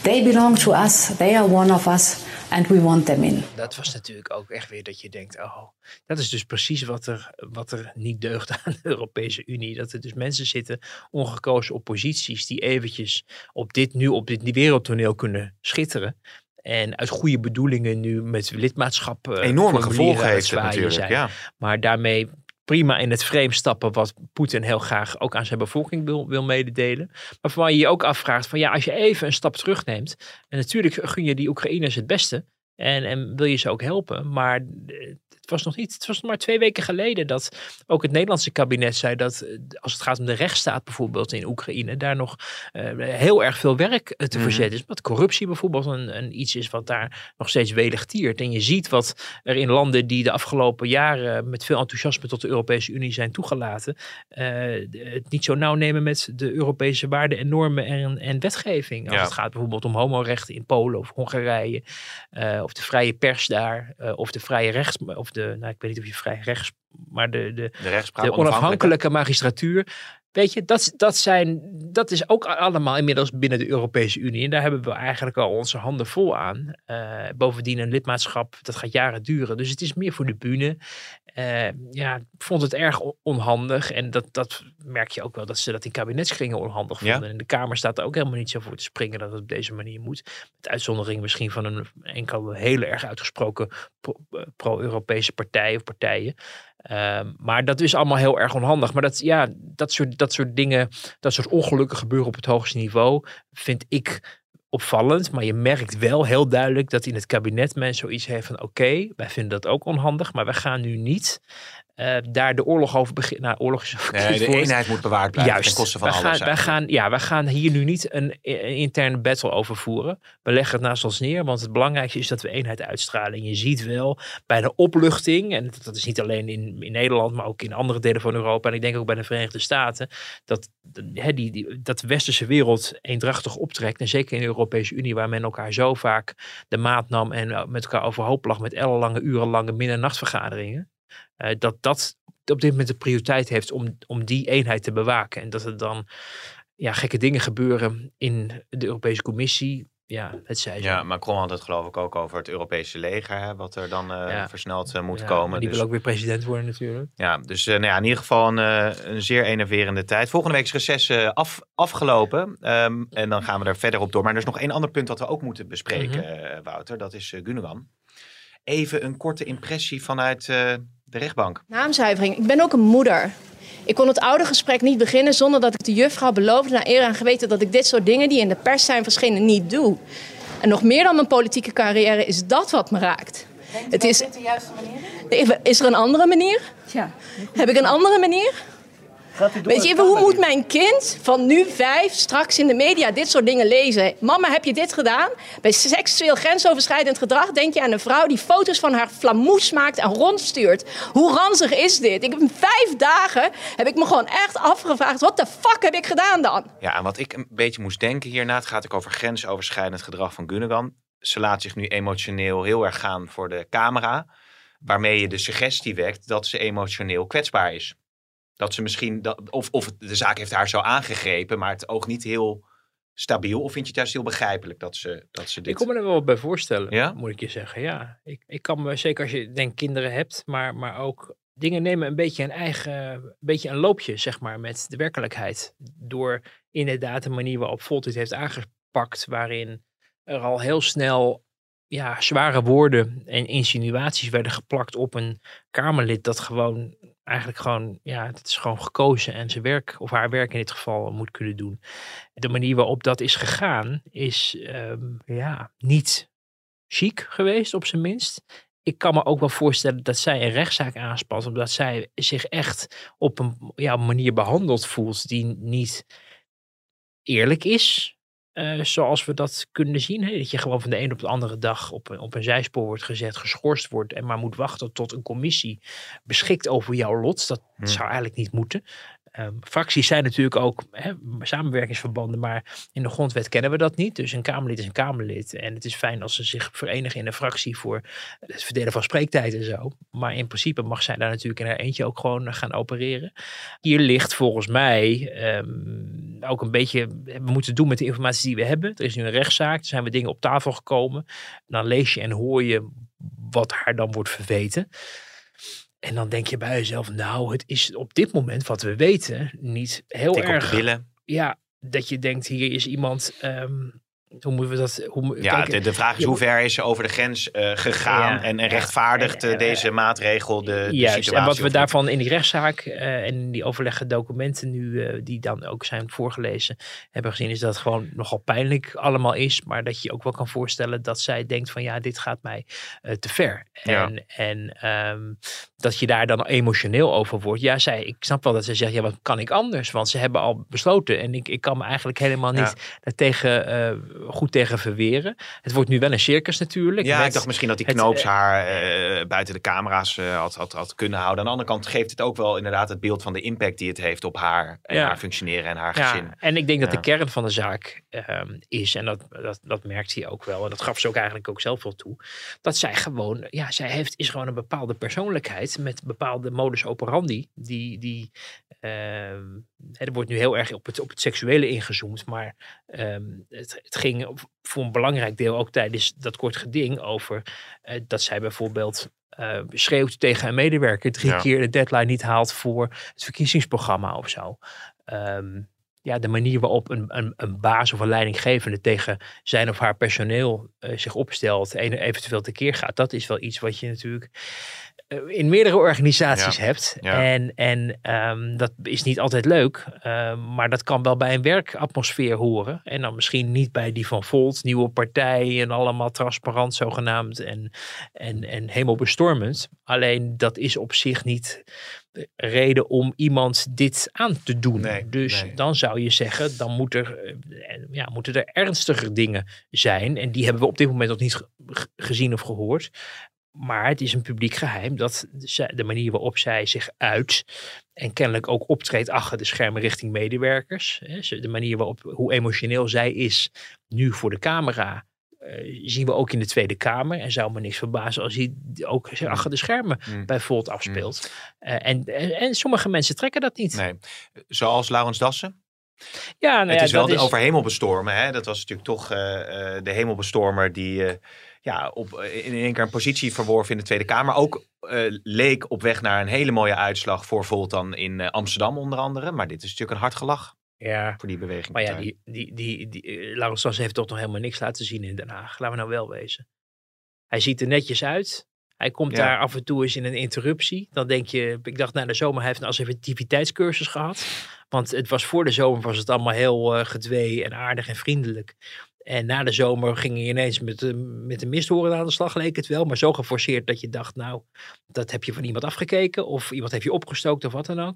they belong to us, they are one of us, and we want them in. Dat was natuurlijk ook echt weer dat je denkt, oh, dat is dus precies wat er, wat er niet deugt aan de Europese Unie. Dat er dus mensen zitten, ongekozen op posities, die eventjes op dit nu, op dit wereldtoneel kunnen schitteren. En uit goede bedoelingen nu met lidmaatschap eh, Enorme gevolgen heeft het natuurlijk, zijn. ja. Maar daarmee prima in het frame stappen wat Poetin heel graag ook aan zijn bevolking wil, wil mededelen. Maar waarvan je je ook afvraagt van ja, als je even een stap terugneemt. En natuurlijk gun je die Oekraïners het beste. En, en wil je ze ook helpen. Maar eh, was nog niet, het was nog maar twee weken geleden dat ook het Nederlandse kabinet zei dat eh, als het gaat om de rechtsstaat bijvoorbeeld in Oekraïne, daar nog eh, heel erg veel werk eh, te Mhm. verzetten is. Dat corruptie bijvoorbeeld een, een iets is wat daar nog steeds welig tiert. En je ziet wat er in landen die de afgelopen jaren met veel enthousiasme tot de Europese Unie zijn toegelaten, het niet zo nauw nemen met de Europese waarden en normen en, en wetgeving. Als Ja. het gaat bijvoorbeeld om homorechten in Polen of Hongarije, of de vrije pers daar, of de vrije rechts, of de, nou ik weet niet of je vrij rechts, maar de, de, De de onafhankelijke magistratuur. Weet je, dat, dat, zijn, dat is ook allemaal inmiddels binnen de Europese Unie. En daar hebben we eigenlijk al onze handen vol aan. Eh, bovendien een lidmaatschap, dat gaat jaren duren. Dus het is meer voor de bühne. Eh, ja, ik vond het erg on- onhandig. En dat, dat merk je ook wel, dat ze dat in kabinetskringen onhandig Ja. vonden. En de Kamer staat er ook helemaal niet zo voor te springen dat het op deze manier moet. Met uitzondering misschien van een enkel heel erg uitgesproken pro- eh, pro-Europese partij of partijen. Ehm, maar dat is allemaal heel erg onhandig. Maar dat, ja, dat, soort, dat soort dingen, dat soort ongelukken gebeuren op het hoogste niveau, vind ik opvallend. Maar je merkt wel heel duidelijk dat in het kabinet men zoiets heeft van oké, wij vinden dat ook onhandig, maar wij gaan nu niet eh, daar de oorlog over beginnen. Nou, oorlog is Nee, de eenheid moet bewaard blijven Juist. ten koste van wij alles. gaan, wij, gaan, ja, wij gaan hier nu niet een, een interne battle over voeren. We leggen het naast ons neer, want het belangrijkste is dat we eenheid uitstralen. En je ziet wel bij de opluchting, en dat, dat is niet alleen in, in Nederland, maar ook in andere delen van Europa. En ik denk ook bij de Verenigde Staten, dat, die, die, dat de westerse wereld eendrachtig optrekt. En zeker in de Europese Unie, waar men elkaar zo vaak de maat nam en eh, met elkaar overhoop lag met ellenlange, urenlange midden- en nachtvergaderingen. Eh, dat dat op dit moment de prioriteit heeft om, om die eenheid te bewaken. En dat er dan ja, gekke dingen gebeuren in de Europese Commissie. Ja, het zij zo. Ja, Macron had het geloof ik ook over het Europese leger, hè, wat er dan eh, Ja. versneld eh, moet Ja, komen. Die dus, wil ook weer president worden natuurlijk. ja, dus nou ja, in ieder geval een, een zeer enerverende tijd. Volgende week is reces af, afgelopen ehm, en dan gaan we er verder op door. Maar er is nog één ander punt dat we ook moeten bespreken, Mhm. Wouter. Dat is Gundogan. Even een korte impressie vanuit de rechtbank. Naamzuivering. Ik ben ook een moeder. Ik kon het oude gesprek niet beginnen zonder dat ik de juffrouw beloofde naar eer en geweten dat ik dit soort dingen die in de pers zijn verschenen niet doe. En nog meer dan mijn politieke carrière is dat wat me raakt. Het is, de juiste manier? is er een andere manier? Ja. Heb ik een andere manier? Weet je, even, hoe moet mijn kind van nu vijf straks in de media dit soort dingen lezen? Mama, heb je dit gedaan? Bij seksueel grensoverschrijdend gedrag denk je aan een vrouw die foto's van haar flamoes maakt en rondstuurt. Hoe ranzig is dit? Ik heb in vijf dagen heb ik me gewoon echt afgevraagd, wat de fuck heb ik gedaan dan? Ja, en wat ik een beetje moest denken hierna, het gaat ook over grensoverschrijdend gedrag van Gundogan. Ze laat zich nu emotioneel heel erg gaan voor de camera, waarmee je de suggestie wekt dat ze emotioneel kwetsbaar is. Dat ze misschien, dat, of, of de zaak heeft haar zo aangegrepen, maar het oog niet heel stabiel. Of vind je het juist heel begrijpelijk dat ze, dat ze dit... Ik kon me er wel wat bij voorstellen, Ja? moet ik je zeggen. Ja, ik, ik kan me, zeker als je denk kinderen hebt, maar, maar ook dingen nemen een beetje een eigen, een beetje een loopje, zeg maar, met de werkelijkheid. Door inderdaad de manier waarop Volt dit heeft aangepakt, waarin er al heel snel ja, zware woorden en insinuaties werden geplakt op een Kamerlid dat gewoon eigenlijk gewoon, ja, het is gewoon gekozen en zijn werk, of haar werk in dit geval, moet kunnen doen. De manier waarop dat is gegaan, is ehm, ja, niet chic geweest, op zijn minst. Ik kan me ook wel voorstellen dat zij een rechtszaak aanspant, omdat zij zich echt op een ja, manier behandeld voelt die niet eerlijk is. Uh, zoals we dat kunnen zien. Hè? Dat je gewoon van de een op de andere dag op, op een zijspoor wordt gezet, geschorst wordt en maar moet wachten tot een commissie beschikt over jouw lot. Dat hmm. zou eigenlijk niet moeten. Um, fracties zijn natuurlijk ook hè, samenwerkingsverbanden, maar in de grondwet kennen we dat niet. Dus een Kamerlid is een Kamerlid. En het is fijn als ze zich verenigen in een fractie voor het verdelen van spreektijd en zo. Maar in principe mag zij daar natuurlijk in haar eentje ook gewoon gaan opereren. Hier ligt volgens mij um, ook een beetje, we moeten doen met de informatie die we hebben. Er is nu een rechtszaak, er zijn we dingen op tafel gekomen. Dan lees je en hoor je wat haar dan wordt verweten. En dan denk je bij jezelf, nou, het is op dit moment wat we weten niet heel Tik erg. willen. Ja, dat je denkt, hier is iemand um, hoe moeten we dat... Hoe, ja, de, de, vraag is hoe ver is ze over de grens uh, gegaan en, en, rechtvaardigt en, deze maatregel de, de juist, situatie? En wat we daarvan in die rechtszaak uh, en in die overlegde documenten nu, uh, die dan ook zijn voorgelezen, hebben gezien, is dat het gewoon nogal pijnlijk allemaal is. Maar dat je ook wel kan voorstellen dat zij denkt van ja, dit gaat mij te ver. En, en um, dat je daar dan emotioneel over wordt. Ja, zij, ik snap wel dat ze zegt, ja, wat kan ik anders? Want ze hebben al besloten en ik, ik kan me eigenlijk helemaal niet ja. daartegen goed tegen verweren. Het wordt nu wel een circus natuurlijk. Ja, ik dacht misschien dat die knoops haar uh, buiten de camera's uh, had, had, had kunnen houden. Aan de andere kant geeft het ook wel inderdaad het beeld van de impact die het heeft op haar en ja. haar functioneren en haar ja. gezin. En ik denk dat de kern van de zaak um, is, en dat, dat, dat merkt hij ook wel, en dat gaf ze ook eigenlijk ook zelf wel toe, dat zij gewoon, ja, zij heeft, is gewoon een bepaalde persoonlijkheid met bepaalde modus operandi, die, die er wordt nu heel erg op het, op het seksuele ingezoomd, maar um, het, het ging voor een belangrijk deel ook tijdens dat kort geding over uh, dat zij bijvoorbeeld uh, schreeuwt tegen een medewerker drie ja. keer de deadline niet haalt voor het verkiezingsprogramma of zo. Um, ja, de manier waarop een, een, een baas of een leidinggevende tegen zijn of haar personeel uh, zich opstelt en eventueel tekeer gaat, dat is wel iets wat je natuurlijk in meerdere organisaties ja. hebt. Ja. En, en um, dat is niet altijd leuk, uh, maar dat kan wel bij een werkatmosfeer horen. En dan misschien niet bij die van Volt, nieuwe partij en allemaal transparant zogenaamd en, en, en hemelbestormend. Alleen dat is op zich niet reden om iemand dit aan te doen. Nee, dus nee. dan zou je zeggen, dan moet er, ja, moeten er ernstiger dingen zijn. En die hebben we op dit moment nog niet gezien of gehoord. Maar het is een publiek geheim dat de manier waarop zij zich uit en kennelijk ook optreedt achter de schermen richting medewerkers. De manier waarop, hoe emotioneel zij is nu voor de camera, uh, zien we ook in de Tweede Kamer. En zou me niks verbazen als hij ook achter de schermen Mm. bij Volt afspeelt. Uh, en, en, en sommige mensen trekken dat niet. Nee. Zoals Laurens Dassen? Ja, nou het ja, is wel de over hemelbestormen. Hè? Dat was natuurlijk toch uh, uh, de hemelbestormer die uh, ja, op, in één keer een positie verworven in de Tweede Kamer. Ook leek op weg naar een hele mooie uitslag voor Volt dan in Amsterdam onder andere. Maar dit is natuurlijk een hard gelach. Ja, voor die beweging. Maar ja, die, die, die, die, Laurens heeft toch nog helemaal niks laten zien in Den Haag. Laten we nou wel wezen. Hij ziet er netjes uit. Hij komt Ja. daar af en toe eens in een interruptie. Dan denk je, ik dacht na de zomer, hij heeft een assertiviteitscursus gehad. Want het was voor de zomer was het allemaal heel uh, gedwee en aardig en vriendelijk. En na de zomer ging hij ineens met de, met de misthoren aan de slag, leek het wel. Maar zo geforceerd dat je dacht, nou, dat heb je van iemand afgekeken. Of iemand heeft je opgestookt of wat dan ook.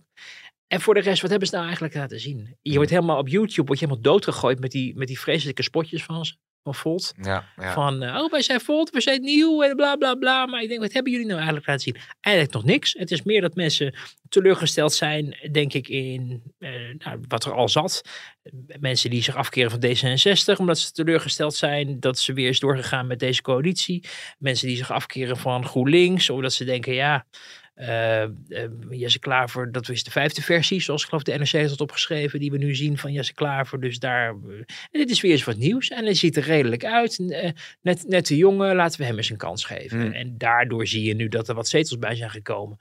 En voor de rest, wat hebben ze nou eigenlijk laten zien? Je wordt helemaal op YouTube, word je helemaal doodgegooid met die, met die vreselijke spotjes van ze. Van Volt. Ja, ja. Van, uh, oh, wij zijn Volt, we zijn nieuw en bla bla bla. Maar ik denk, wat hebben jullie nou eigenlijk laten zien? Eigenlijk nog niks. Het is meer dat mensen teleurgesteld zijn, denk ik, in uh, nou, wat er al zat. Mensen die zich afkeren van D66, omdat ze teleurgesteld zijn dat ze weer is doorgegaan met deze coalitie. Mensen die zich afkeren van GroenLinks, omdat ze denken, ja, Jesse Klaver, dat is de vijfde versie, zoals ik geloof de NRC had opgeschreven, die we nu zien van Jesse Klaver. Dus daar, en dit is weer eens wat nieuws en hij ziet er redelijk uit. net, net de jongen, laten we hem eens een kans geven. Hmm. En daardoor zie je nu dat er wat zetels bij zijn gekomen.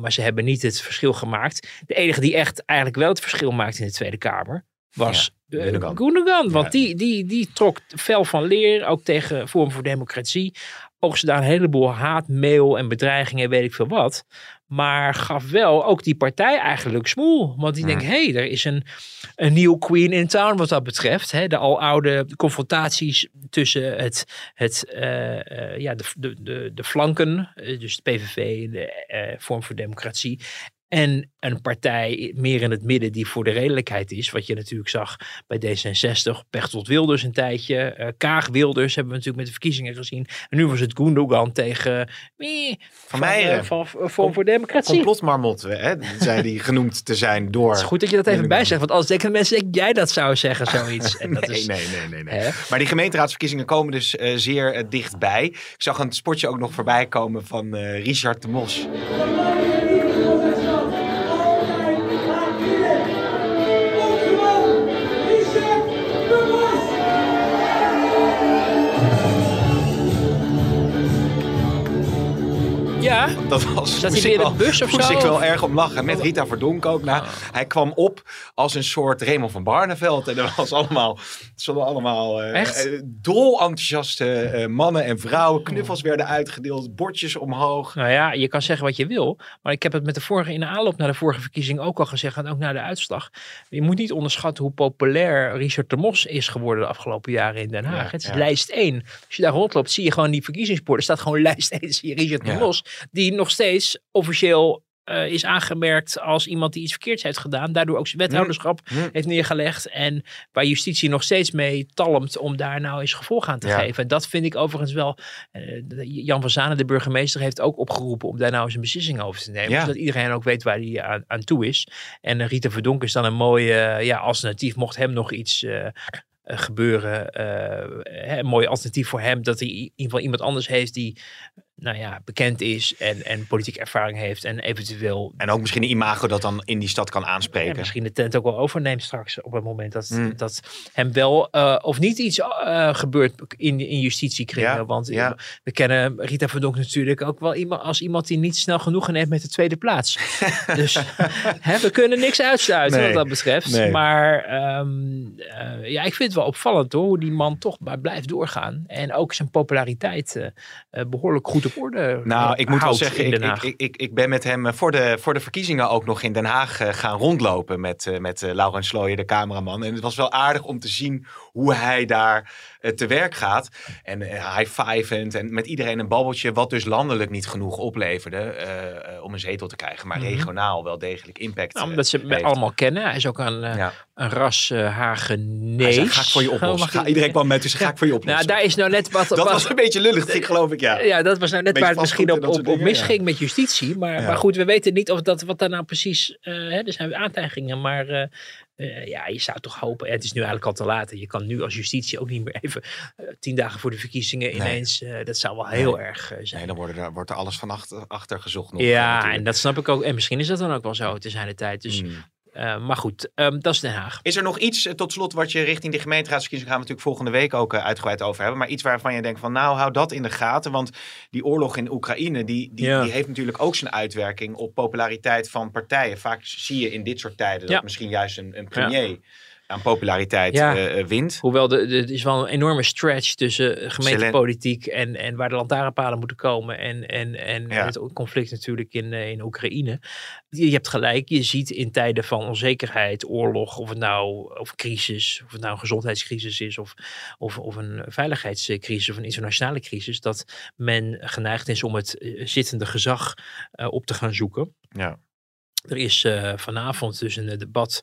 maar ze hebben niet het verschil gemaakt. De enige die echt eigenlijk wel het verschil maakt in de Tweede Kamer, was Ja, Gundogan. Gundogan. Want Ja. die, die, die trok fel van leer, ook tegen Forum voor Democratie. Oogste daar een heleboel haat, mail en bedreigingen, weet ik veel wat. Maar gaf wel ook die partij eigenlijk smoel. Want die Hmm. denkt, hé, hey, er is een, een nieuw queen in town wat dat betreft. Hè, de aloude confrontaties tussen het, het, eh, eh, ja, de, de, de, de flanken, eh, dus de PVV, de Vorm voor Democratie. En een partij meer in het midden die voor de redelijkheid is. Wat je natuurlijk zag bij D66. Pechtold Wilders een tijdje. eh, Kaag Wilders hebben we natuurlijk met de verkiezingen gezien. En nu was het Gundogan tegen... eh, Van Meijeren. eh, Van, van Vorm voor Democratie. Complotmarmot, hè, zei die genoemd te zijn door... Het is goed dat je dat even Gundogan. bijzegt. Want als denken mensen dat jij dat zou zeggen, zoiets. En dat nee, is, nee, nee, nee, nee. Hè? Maar die gemeenteraadsverkiezingen komen dus eh, zeer eh, dichtbij. Ik zag een spotje ook nog voorbij komen van eh, Richard de Mos. Ja, Dat was Zat hij in de bus of moest zo? ik wel erg om lachen. Met Rita Verdonk ook. Nou, Hij kwam op als een soort Raymond van Barneveld. En er was allemaal, stonden allemaal eh, Echt? eh, dol enthousiaste eh, mannen en vrouwen. Knuffels werden uitgedeeld, bordjes omhoog. Nou ja, je kan zeggen wat je wil. Maar ik heb het met de vorige, in de aanloop naar de vorige verkiezing ook al gezegd. En ook naar de uitslag. Je moet niet onderschatten hoe populair Richard de Mos is geworden de afgelopen jaren in Den Haag. Ja, het is ja. lijst 1. Als je daar rondloopt, zie je gewoon die verkiezingsborden. Er staat gewoon lijst 1. Zie je Richard de Mos. Die nog steeds officieel eh, is aangemerkt als iemand die iets verkeerds heeft gedaan. Daardoor ook zijn wethouderschap Hm. heeft neergelegd. En waar justitie nog steeds mee talmt om daar nou eens gevolg aan te Ja. geven. En dat vind ik overigens wel. eh, Jan van Zanen, de burgemeester, heeft ook opgeroepen om daar nou eens een beslissing over te nemen. Ja. Zodat iedereen ook weet waar hij aan, aan toe is. En eh, Rita Verdonk is dan een mooi eh, ja, alternatief. Mocht hem nog iets. gebeuren. een mooi alternatief voor hem. Dat hij in ieder geval iemand anders heeft die nou ja, bekend is en, en politieke ervaring heeft. En eventueel En ook misschien een imago dat dan in die stad kan en aanspreken. misschien de tent ook wel overneemt straks op het moment dat, Hmm. dat hem wel eh, of niet iets eh, gebeurt in, in justitiekringen. Ja, Want ja. we kennen Rita Verdonk natuurlijk ook wel iemand, als iemand die niet snel genoeg neemt met de tweede plaats. dus hè, we kunnen niks uitsluiten Nee, wat dat betreft. nee. Maar ehm, eh, ja, ik vind het wel opvallend hoor, hoe die man toch maar blijft doorgaan. En ook zijn populariteit eh, eh, behoorlijk goed op orde Nou, ik moet wel zeggen, ik, ik, ik, ik, ben met hem eh, voor de, voor de verkiezingen ook nog in Den Haag eh, gaan rondlopen met, eh, met Laurens Slooijer, de cameraman. En het was wel aardig om te zien hoe hij daar eh, te werk gaat. En eh, high-fivend en met iedereen een babbeltje, wat dus landelijk niet genoeg opleverde eh, om een zetel te krijgen. Maar Mhm. regionaal wel degelijk impact Nou, omdat ze hem allemaal kennen. Hij is ook een, Ja. een ras Hagenees. Zei, ga ik voor je oplossen. ik- Ga, iedereen kwam met, dus ga ik voor je oplossen. Nou, daar is nou net wat... dat wat- was een beetje lullig, ik geloof ik, ja. ja, dat was nou net waar het misschien op, op, op misging met justitie. Maar, Ja. maar goed, we weten niet of dat, wat daar nou precies... hè, er zijn aantijgingen, maar eh, ja, je zou toch hopen... Het is nu eigenlijk al te laat. Je kan nu als justitie ook niet meer even eh, tien dagen voor de verkiezingen ineens... eh, dat zou wel heel erg zijn. Nee, dan wordt er, wordt er alles van achter, achter gezocht nog. ja, natuurlijk. en dat snap ik ook. En misschien is dat dan ook wel zo te zijn de tijd. Dus, Mm. Eh, maar goed, ehm, dat is Den Haag. Is er nog iets, eh, tot slot, wat je richting de gemeenteraadsverkiezingen gaan we natuurlijk volgende week ook eh, uitgebreid over hebben. Maar iets waarvan je denkt van nou, hou dat in de gaten. Want die oorlog in Oekraïne, die, die, Ja. die heeft natuurlijk ook zijn uitwerking op populariteit van partijen. Vaak zie je in dit soort tijden dat Ja. misschien juist een, een premier aan populariteit Ja. eh, eh, wint. Hoewel de, de, er is wel een enorme stretch tussen gemeentepolitiek en, en waar de lantaarnpalen moeten komen. En, en, en Ja. het conflict natuurlijk in, eh, in Oekraïne. Je, je hebt gelijk, je ziet in tijden van onzekerheid, oorlog, of het nou of crisis, of het nou een gezondheidscrisis is, of, of, of een veiligheidscrisis of een internationale crisis, dat men geneigd is om het eh, zittende gezag eh, op te gaan zoeken. Ja. Er is eh, vanavond dus een debat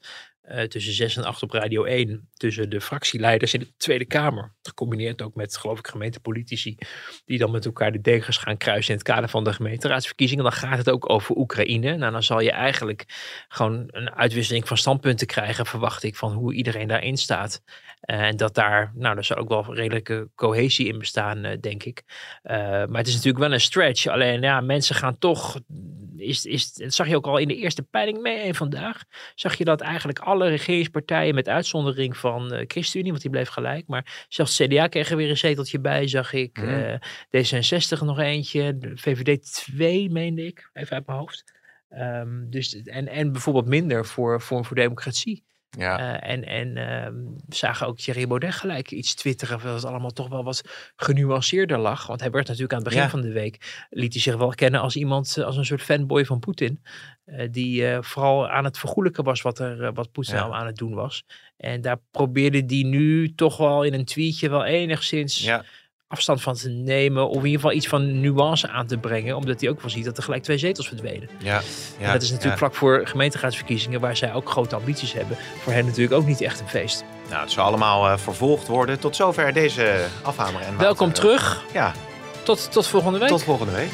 eh, tussen 6 en 8 op Radio 1. Tussen de fractieleiders in de Tweede Kamer. Gecombineerd ook met, geloof ik, gemeentepolitici. Die dan met elkaar de degens gaan kruisen in het kader van de gemeenteraadsverkiezingen. Dan gaat het ook over Oekraïne. Nou, dan zal je eigenlijk gewoon een uitwisseling van standpunten krijgen, verwacht ik, van hoe iedereen daarin staat. Eh, en dat daar, nou, er zal ook wel redelijke cohesie in bestaan, eh, denk ik. Maar het is natuurlijk wel een stretch. Alleen, ja, mensen gaan toch is, is, dat zag je ook al in de eerste peiling mee vandaag. Zag je dat eigenlijk alle regeringspartijen, met uitzondering van uh, ChristenUnie, want die bleef gelijk. Maar zelfs CDA kreeg er weer een zeteltje bij, zag ik. Mm. D66 nog eentje. VVD 2, meende ik. Even uit mijn hoofd. Um, dus, en, en bijvoorbeeld minder voor Vorm voor Democratie. Ja. Uh, en en we zagen ook Thierry Baudet gelijk iets twitteren. Dat het allemaal toch wel wat genuanceerder lag. Want hij werd natuurlijk aan het begin van de week. liet hij zich wel kennen als iemand. als een soort fanboy van Poetin. Uh, die vooral aan het vergoelijken was wat, er, wat Poetin ja. aan het doen was. En daar probeerde hij nu toch wel in een tweetje wel enigszins. Ja afstand van te nemen. Of in ieder geval iets van nuance aan te brengen. Omdat hij ook wel ziet dat er gelijk twee zetels verdwenen. Ja, ja en dat is natuurlijk vlak voor gemeenteraadsverkiezingen. Waar zij ook grote ambities hebben. Voor hen natuurlijk ook niet echt een feest. Nou, het zal allemaal uh, vervolgd worden. Tot zover deze afhamer. En Welkom terug. Ja. Tot, tot volgende week. Tot volgende week.